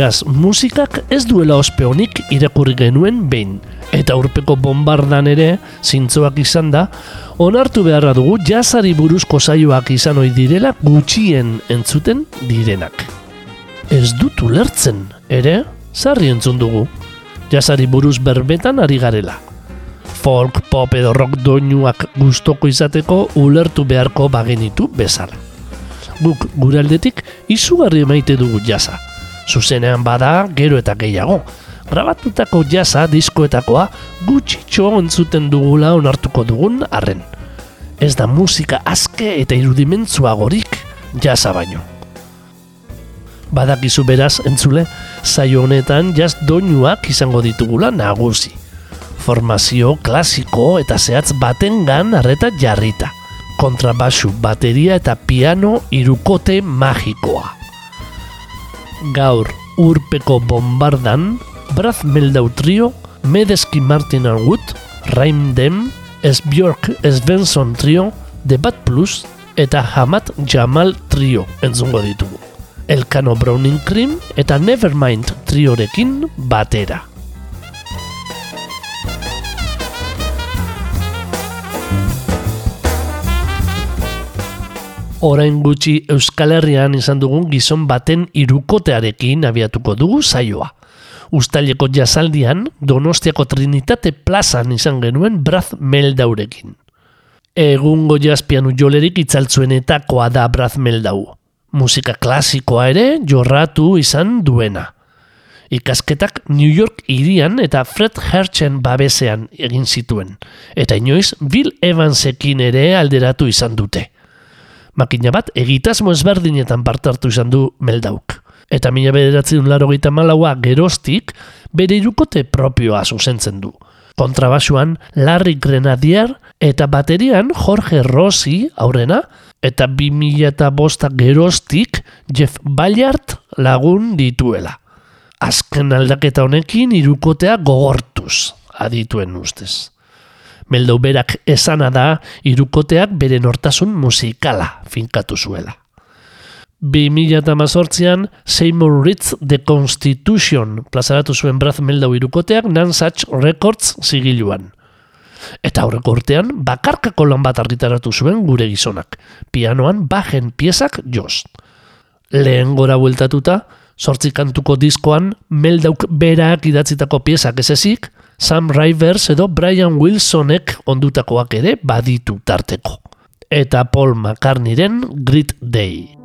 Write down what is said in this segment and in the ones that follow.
Jazz musikak ez duela ospe honik irakurri genuen behin. Eta urpeko bombardan ere, zintzoak izan da, onartu beharra dugu jazzari buruzko saioak izan ohi direla gutxien entzuten direnak. Ez dut ulertzen, ere, sarri entzun dugu. Jazzari buruz berbetan ari garela. Folk, pop edo rock doinuak gustoko izateko ulertu beharko bagenitu bezala. Guk gure aldetik izugarri emaite dugu jazza zuzenean bada gero eta gehiago. Grabatutako jasa diskoetakoa gutxitxo entzuten dugula onartuko dugun arren. Ez da musika azke eta irudimentzua gorik jasa baino. Badakizu beraz entzule, zaio honetan jaz doinuak izango ditugula nagusi. Formazio klasiko eta zehatz batengan arreta jarrita. Kontrabasu, bateria eta piano irukote magikoa gaur urpeko bombardan, Braz Meldau trio, Medeski Martin and Wood, Raim Dem, Es Björk Es Benson trio, The Bad Plus eta Hamad Jamal trio entzungo ditugu. Elkano Browning Cream eta Nevermind triorekin batera. Orain gutxi Euskal Herrian izan dugun gizon baten irukotearekin abiatuko dugu saioa. Uztaileko jazaldian, Donostiako Trinitate plazan izan genuen Braz Meldaurekin. Egungo jazpianu jolerik itzaltzuenetakoa da Braz Meldau. Musika klasikoa ere jorratu izan duena. Ikasketak New York irian eta Fred Hertzen babesean egin zituen. Eta inoiz Bill Evansekin ere alderatu izan dute makina bat egitasmo ezberdinetan partartu izan du meldauk. Eta mila bederatzen laro gita malaua gerostik bere irukote propioa zuzentzen du. Kontrabasuan Larry Grenadier eta baterian Jorge Rossi aurrena eta bi mila eta bosta gerostik Jeff Ballard lagun dituela. Azken aldaketa honekin irukotea gogortuz adituen ustez. Meldau berak esana da irukoteak bere nortasun musikala finkatu zuela. 2018an Seymour Ritz The Constitution plazaratu zuen Braz Meldau irukoteak Nansatch Records zigiluan. Eta aurreko urtean bakarkako lan bat argitaratu zuen gure gizonak, pianoan bajen piezak jost. Lehen gora bueltatuta, sortzi kantuko diskoan Meldauk berak idatzitako piezak ez ezik, Sam Rivers edo Brian Wilsonek ondutakoak ere baditu tarteko. Eta Paul McCartneyren Grit Day.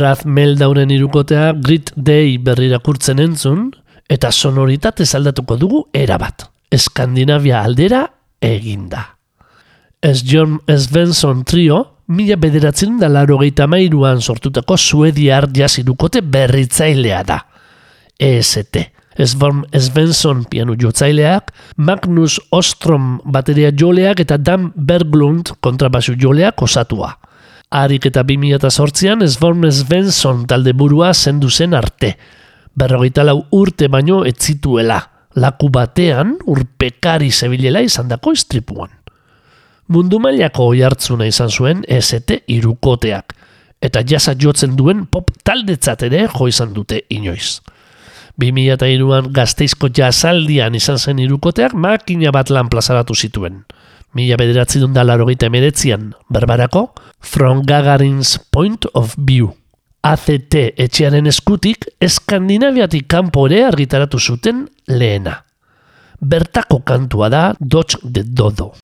Brad Meldauren irukotea Grit Day berrirakurtzen entzun, eta sonoritate aldatuko dugu erabat. Eskandinavia aldera eginda. Ez John Svensson trio, mila bederatzen da laro mairuan sortutako suediar jazirukote berritzailea da. EST. Svorm Svensson pianu jotzaileak, Magnus Ostrom bateria joleak eta Dan Berglund kontrabasu joleak osatua. Arik eta 2008an Svorm Svensson talde burua zendu zen arte. Berrogeita lau urte baino etzituela, laku batean urpekari zebilela izan dako istripuan. Mundu mailako oi hartzuna izan zuen ST irukoteak, eta jasa jotzen duen pop taldetzat ere jo izan dute inoiz. 2002an gazteizko jazaldian izan zen irukoteak makina bat lan plazaratu zituen. Mila bederatzi dunda laro emeretzian, berbarako, From Gagarin's Point of View. ACT etxearen eskutik Eskandinaviatik kanpo ere argitaratu zuten lehena. Bertako kantua da Dodge de Dodo.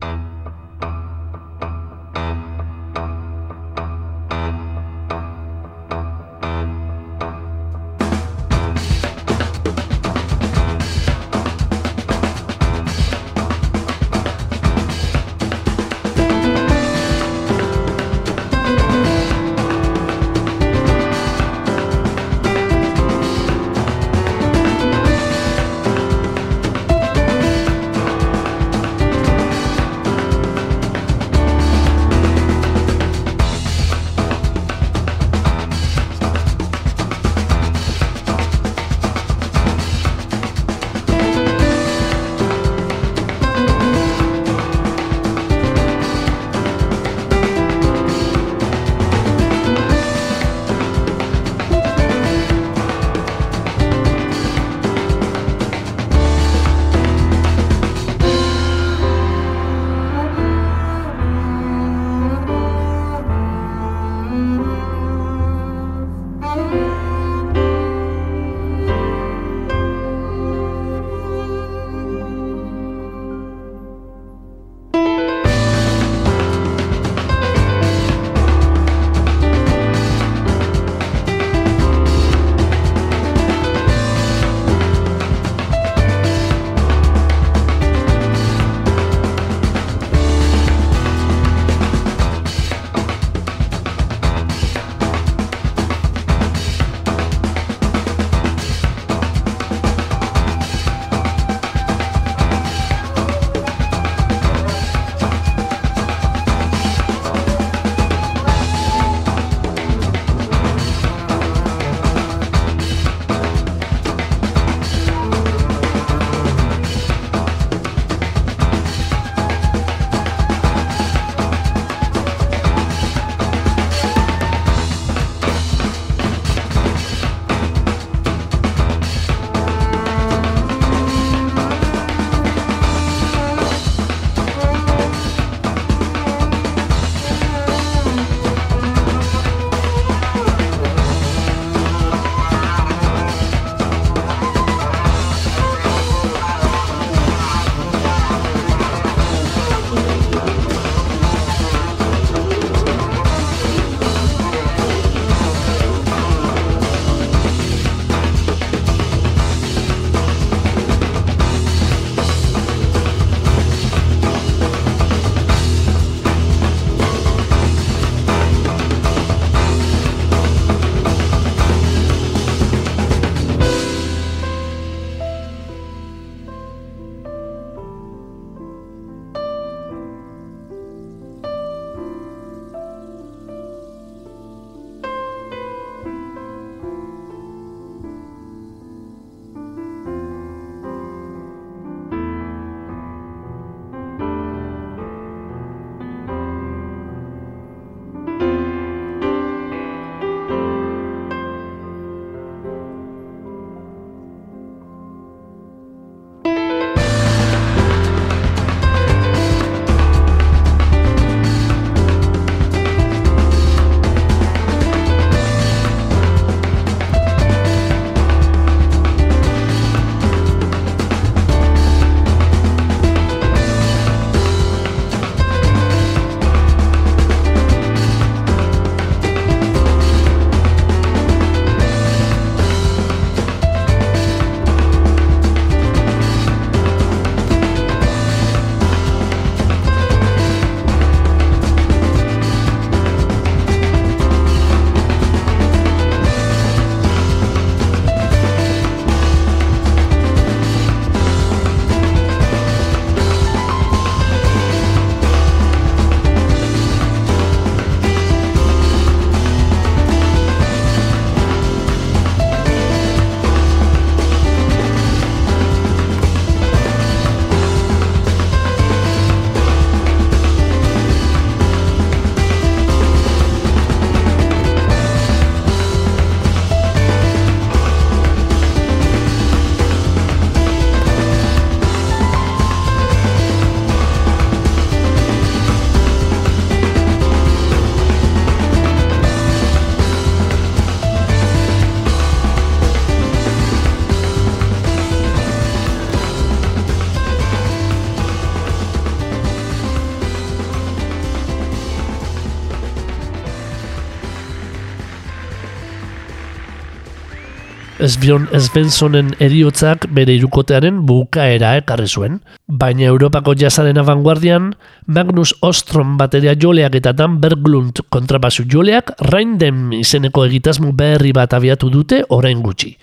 Esbion Svenssonen eriotzak bere irukotearen bukaera ekarri zuen. Baina Europako jazaren abanguardian, Magnus Ostrom bateria joleak eta Dan Berglund kontrabasu joleak Raindem izeneko egitasmo berri bat abiatu dute orain gutxi.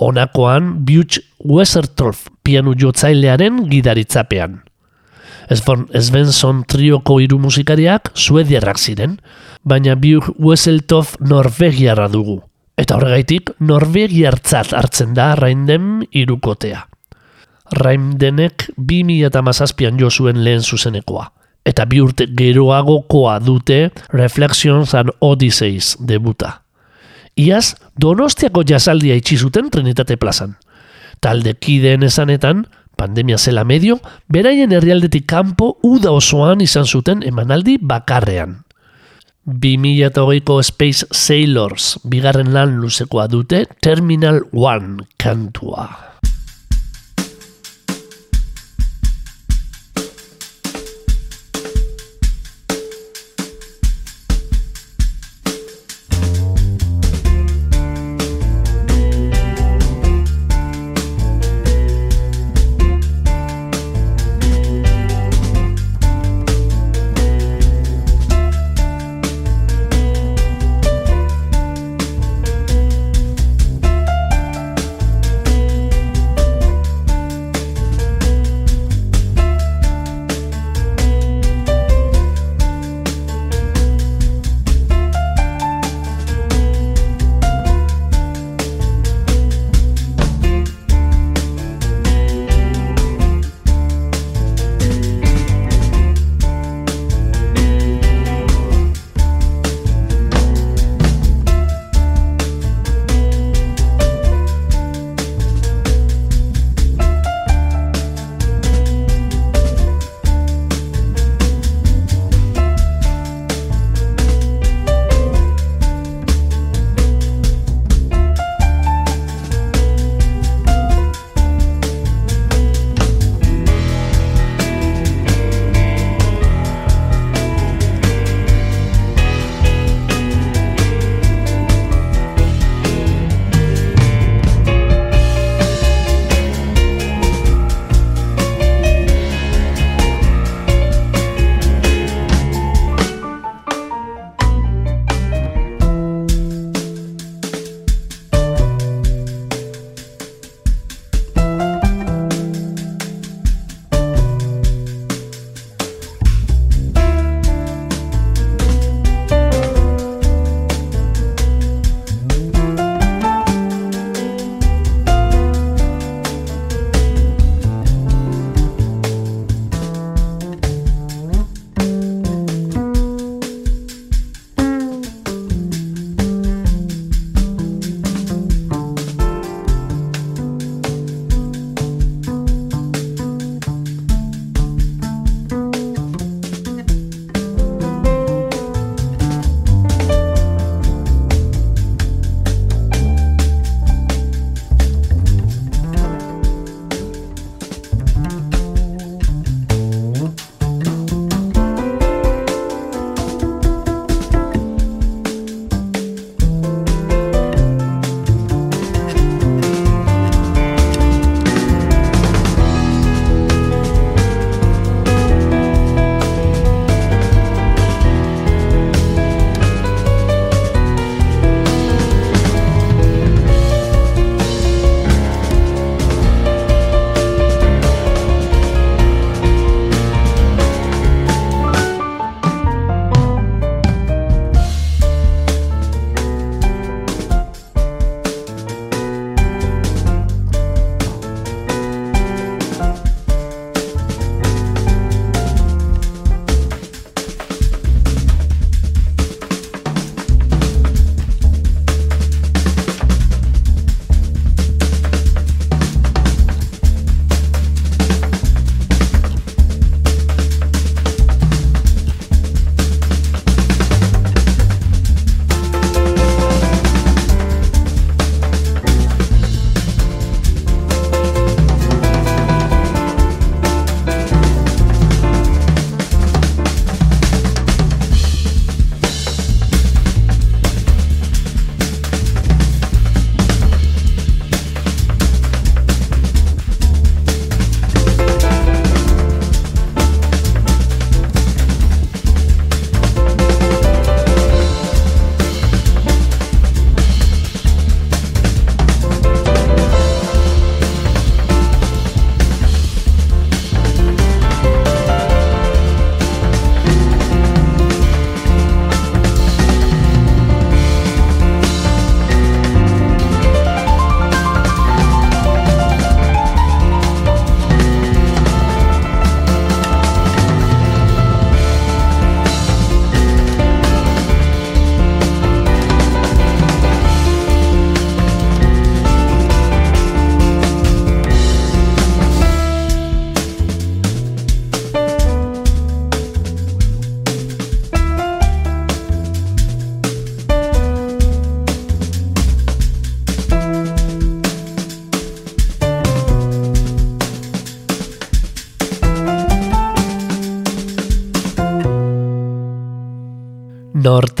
Honakoan, Butch Wesertolf pianu jotzailearen gidaritzapean. Svensson trioko hiru musikariak suediarrak ziren, baina Butch Weseltof Norvegiarra dugu eta horregaitik Norvegiartzat hartzen da Raindem irukotea. Raindenek 2008an jo zuen lehen zuzenekoa, eta bi urte geroagokoa dute Reflections and Odysseys debuta. Iaz, Donostiako jazaldia itxi zuten Trinitate plazan. Talde kideen esanetan, pandemia zela medio, beraien herrialdetik kanpo uda osoan izan zuten emanaldi bakarrean. 2008ko Space Sailors bigarren lan luzekoa dute Terminal One kantua.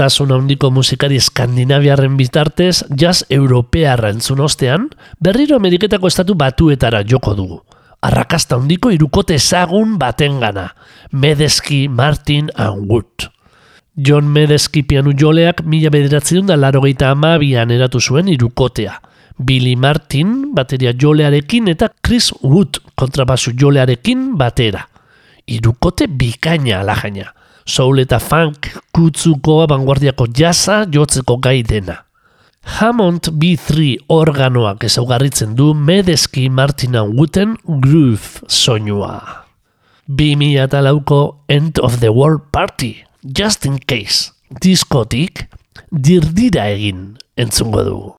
Nortasun handiko musikari eskandinaviarren bitartez, jazz europearra entzun ostean, berriro Ameriketako estatu batuetara joko dugu. Arrakasta handiko irukote ezagun baten gana, Medeski, Martin and Wood. John Medeski pianu joleak mila bederatzen da laro amabian eratu zuen irukotea. Billy Martin bateria jolearekin eta Chris Wood kontrabasu jolearekin batera. Irukote bikaina alajaina soul eta funk kutzuko abanguardiako jasa jotzeko gai dena. Hammond B3 organoak ezaugarritzen du Medeski Martina Wooten Groove soinua. Bimi eta lauko End of the World Party, Just in Case, diskotik, dirdira egin entzungo dugu.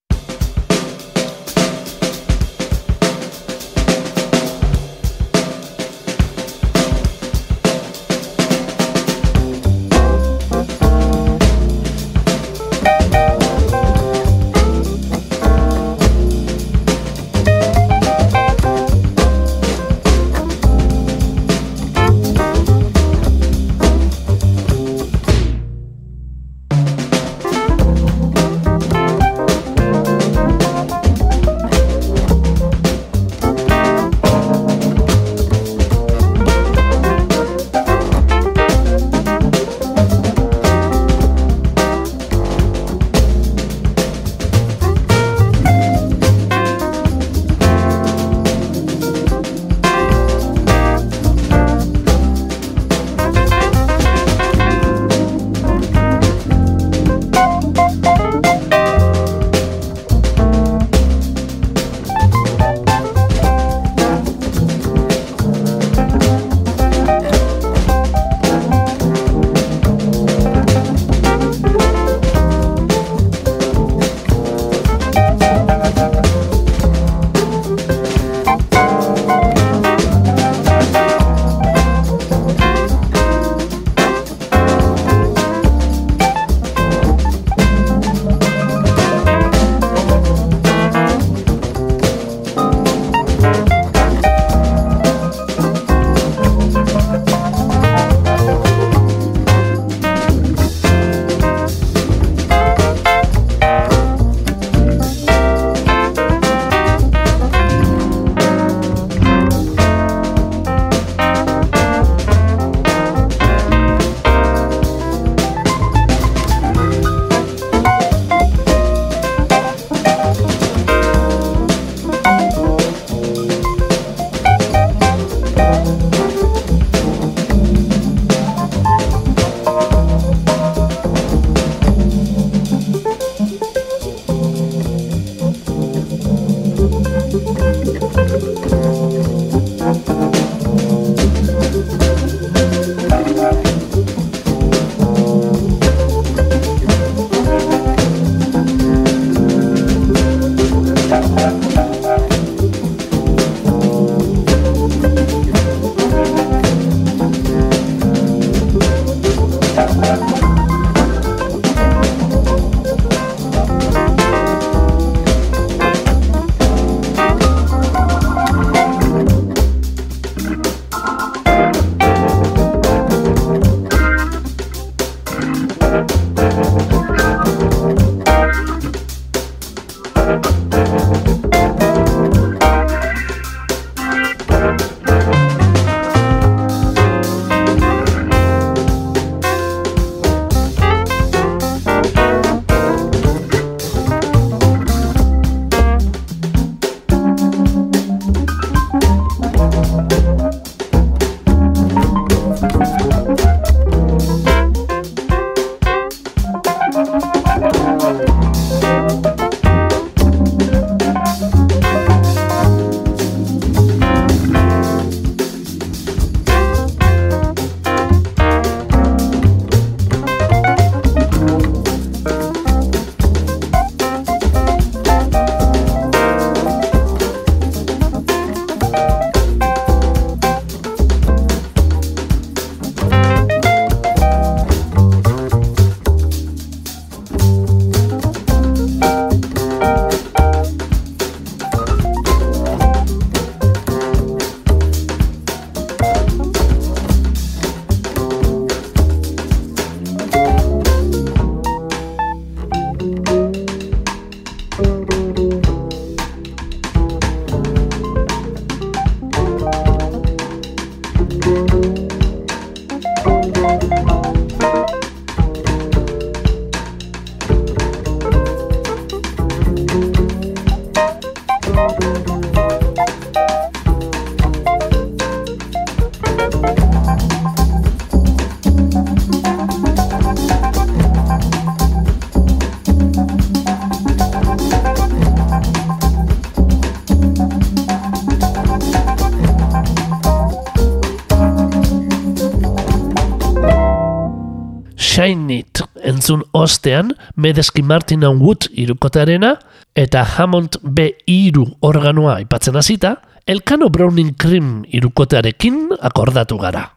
Entzun ostean Medeski Martin and Wood irukotearena eta Hammond B iru organoa ipatzen hasita, Elkano Browning Cream irukotearekin akordatu gara.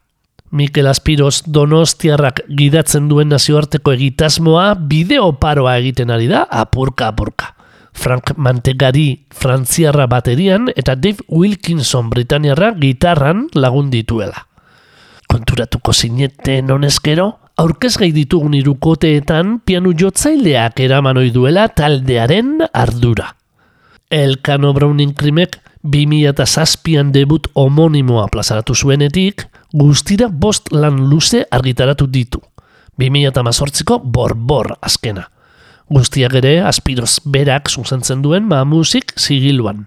Mikel Aspiros Donostiarrak gidatzen duen nazioarteko egitasmoa bideo paroa egiten ari da apurka apurka. Frank Mantegari frantziarra baterian eta Dave Wilkinson Britaniarra gitarran lagun dituela. Konturatuko zinete nonezkero, aurkez gai ditugun irukoteetan pianu jotzaileak eraman duela taldearen ardura. Elkano Browning Krimek 2006an debut homonimoa plazaratu zuenetik, guztira bost lan luze argitaratu ditu. 2008ko borbor azkena. Guztiak ere, aspiroz berak zuzentzen duen ma musik zigiluan.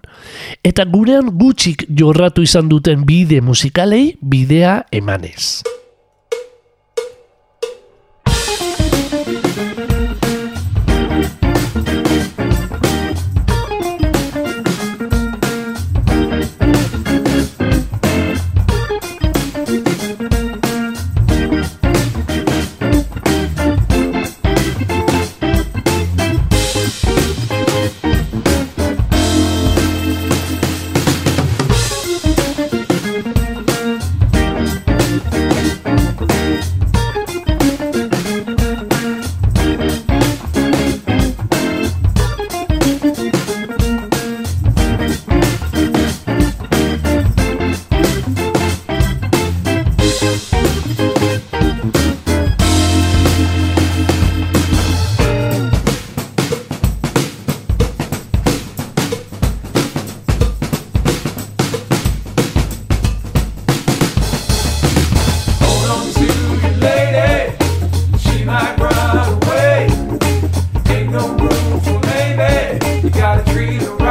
Eta gurean gutxik jorratu izan duten bide musikalei bidea emanez. You gotta treat her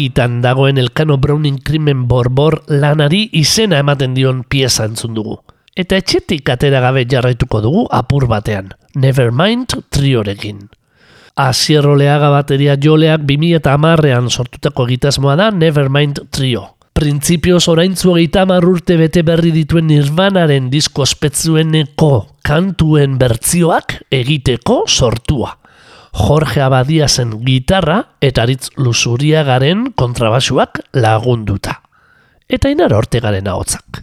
irakitan dagoen Elkano Browning krimen borbor lanari izena ematen dion pieza entzun dugu. Eta etxetik atera gabe jarraituko dugu apur batean, Nevermind triorekin. Azierroleaga bateria joleak 2000 eta amarrean sortutako egitasmoa da Nevermind trio. Printzipioz oraintzu hogeita urte bete berri dituen nirvanaren disko ospetzueneko kantuen bertzioak egiteko sortua. Jorge Abadiasen gitarra eta aritz lusuriagaren kontrabasuak lagunduta. Eta inar ortegaren ahotsak.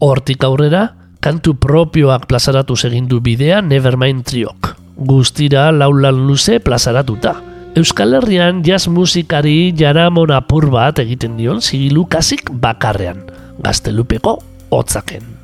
Hortik aurrera, kantu propioak plazaratu segindu bidea Nevermind triok. Guztira laulan luze plazaratuta. Euskal Herrian jazz musikari jaramon apur bat egiten dion zigilu kasik bakarrean. Gaztelupeko hotzaken.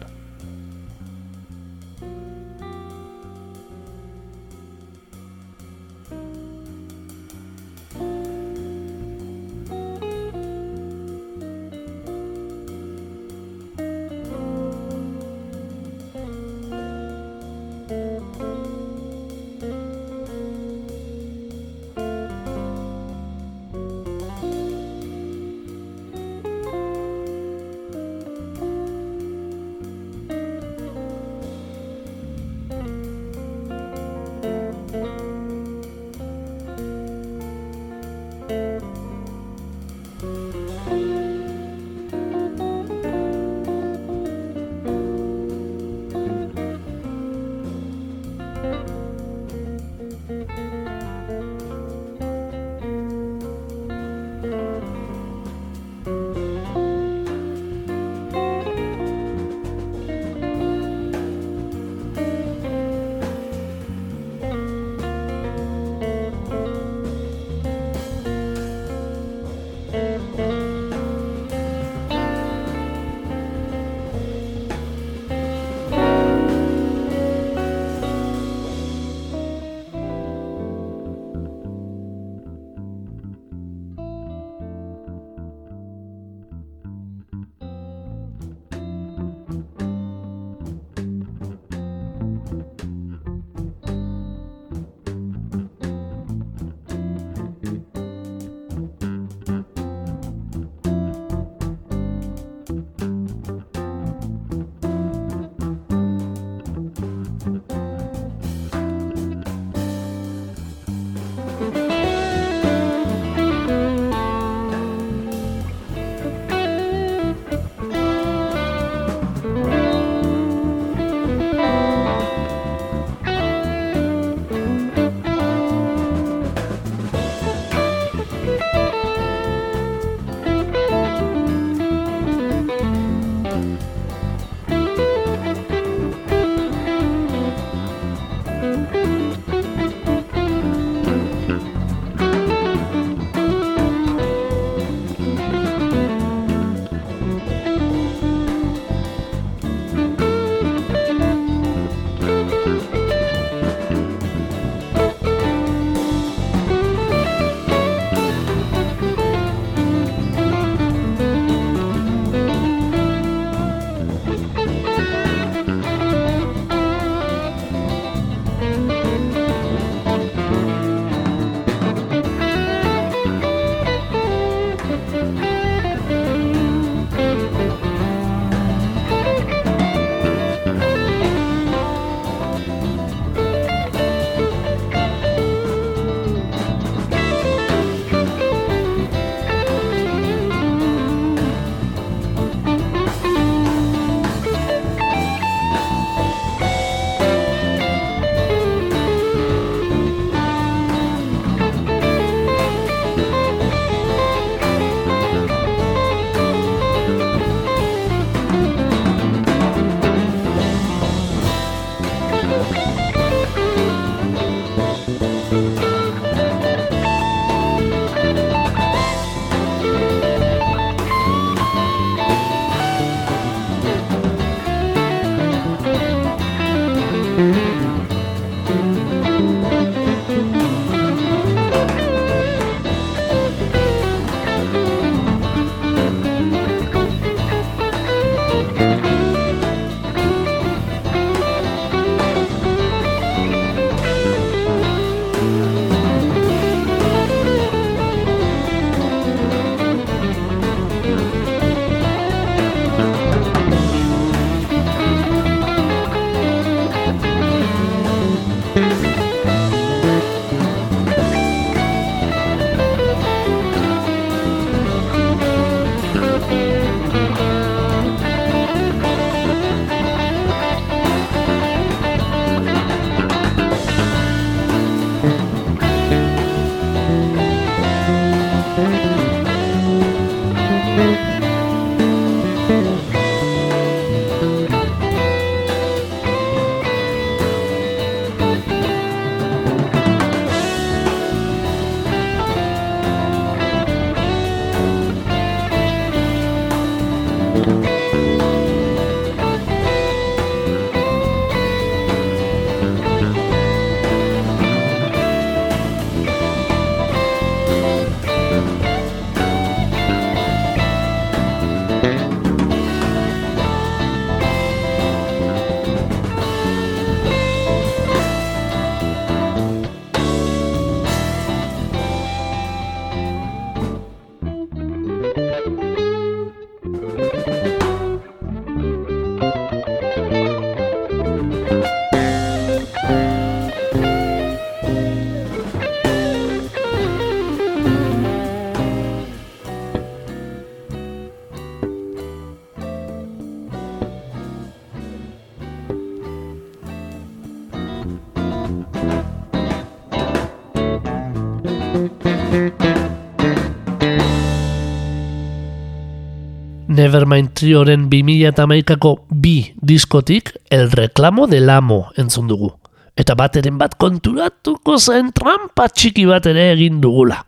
Nevermind trioren 2008ko bi diskotik El Reclamo del Amo entzun dugu. Eta bateren bat konturatuko zen trampa txiki bat ere egin dugula.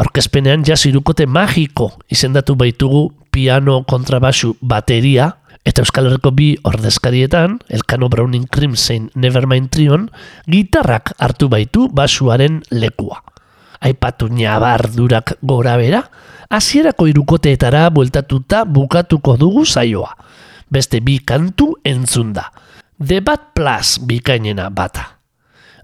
Aurkezpenean jazz irukote magiko izendatu baitugu piano, kontrabasu, bateria, eta Euskal Herriko bi ordezkarietan, Elkano Browning Crimson Nevermind trion, gitarrak hartu baitu basuaren lekua. Aipatu durak gora bera, hasierako irukoteetara bueltatuta bukatuko dugu zaioa. Beste bi kantu entzun da. The Bad Plus bikainena bata.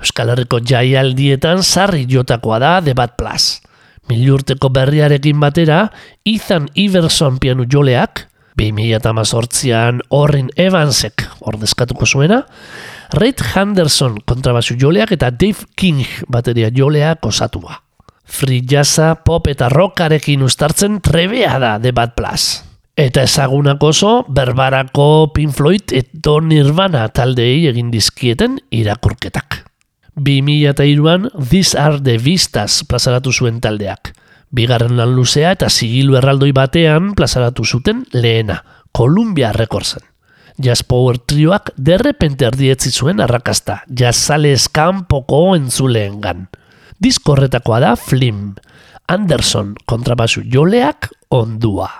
Euskal Herriko jaialdietan sarri jotakoa da The Bad Plus. Milurteko berriarekin batera, Ethan Iverson pianu joleak, 2008an Orrin Evansek ordezkatuko zuena, Reid Henderson kontrabasu joleak eta Dave King bateria joleak osatua. Free jazza, pop eta rockarekin ustartzen trebea da The Bad Plus. Eta ezagunak oso, berbarako Pink Floyd eto Nirvana taldei egin dizkieten irakurketak. 2002an These Are The Vistas plazaratu zuen taldeak. Bigarren lan luzea eta sigilu erraldoi batean plazaratu zuten lehena, Columbia Recordsen. Jazz Power trioak derrepente erdietzi zuen arrakasta, jazzale eskanpoko entzuleen gan. Diskorretakoa da Flim, Anderson kontrabasu joleak ondua.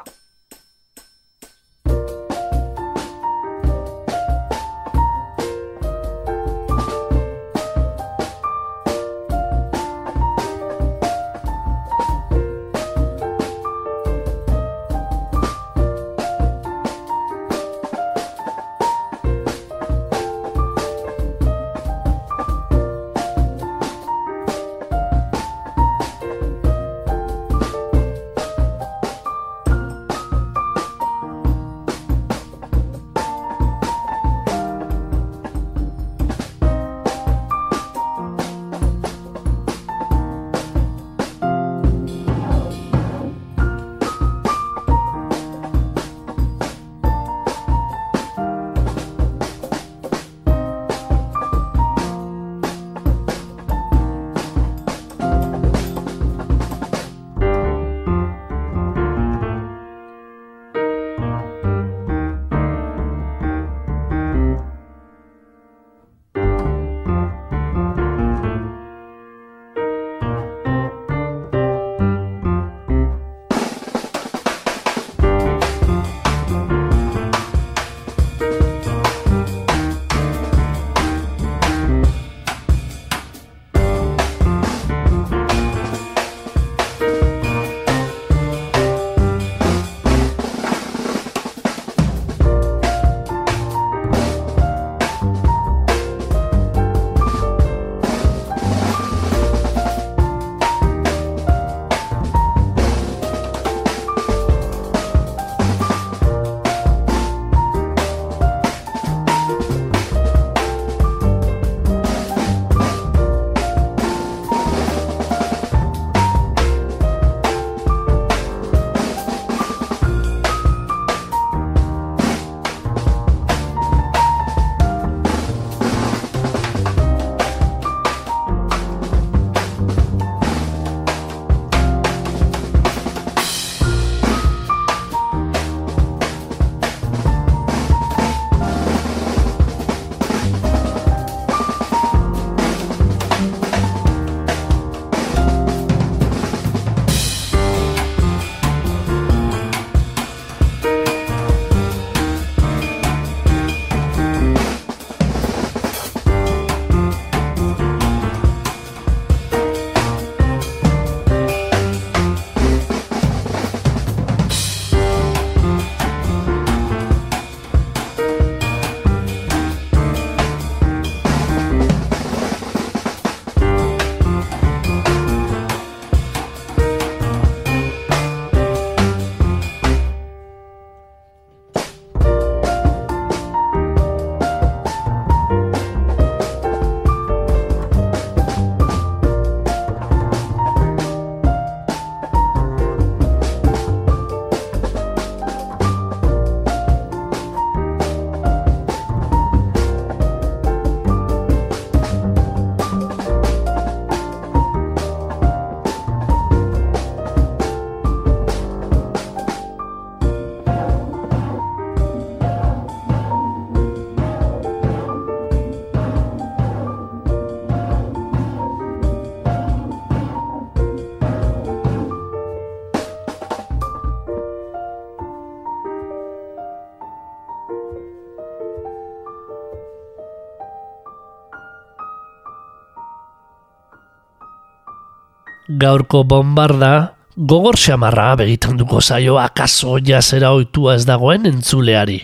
Gaurko bombarda, gogor xamarra begitan duko zaioa kaso jazera oitua ez dagoen entzuleari.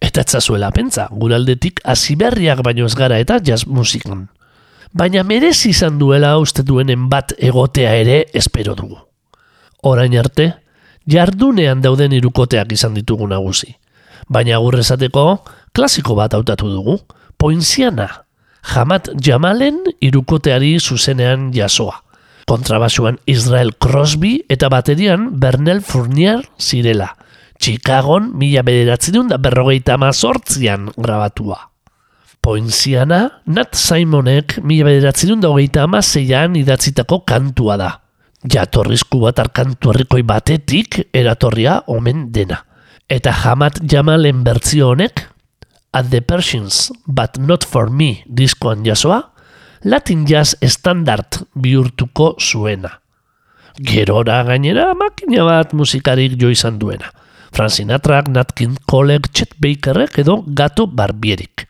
Eta etzazuela pentsa, guraldetik hasiberriak baino ez gara eta jazz musikan. Baina merezi izan duela uste duenen bat egotea ere espero dugu. Orain arte, jardunean dauden irukoteak izan ditugu nagusi. Baina agurrezateko, klasiko bat hautatu dugu, poinziana, jamat jamalen irukoteari zuzenean jasoa. Kontrabasuan Israel Crosby eta baterian Bernel Fournier zirela. Chicagon mila bederatzen da berrogeita amazortzian grabatua. Poinziana, Nat Simonek mila bederatzen da hogeita amazeian idatzitako kantua da. Jatorrizku bat arkantu herrikoi batetik eratorria omen dena. Eta jamat jamalen bertzio honek, At the Persians, but not for me diskoan jasoa, Latin jazz standard bihurtuko zuena. Gerora gainera makina bat musikarik jo izan duena. Frank Sinatra, Nat King Cole, Chet Bakerrek edo Gato Barbierik.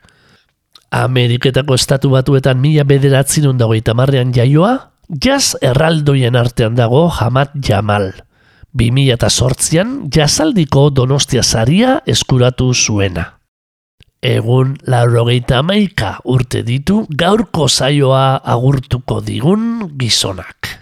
Ameriketako estatu batuetan mila bederatzen dagoita marrean jaioa, jazz erraldoien artean dago Hamad Jamal. 2000 eta sortzian, jazaldiko donostia zaria eskuratu zuena. Egun laurogeita amaika urte ditu gaurko zaioa agurtuko digun gizonak.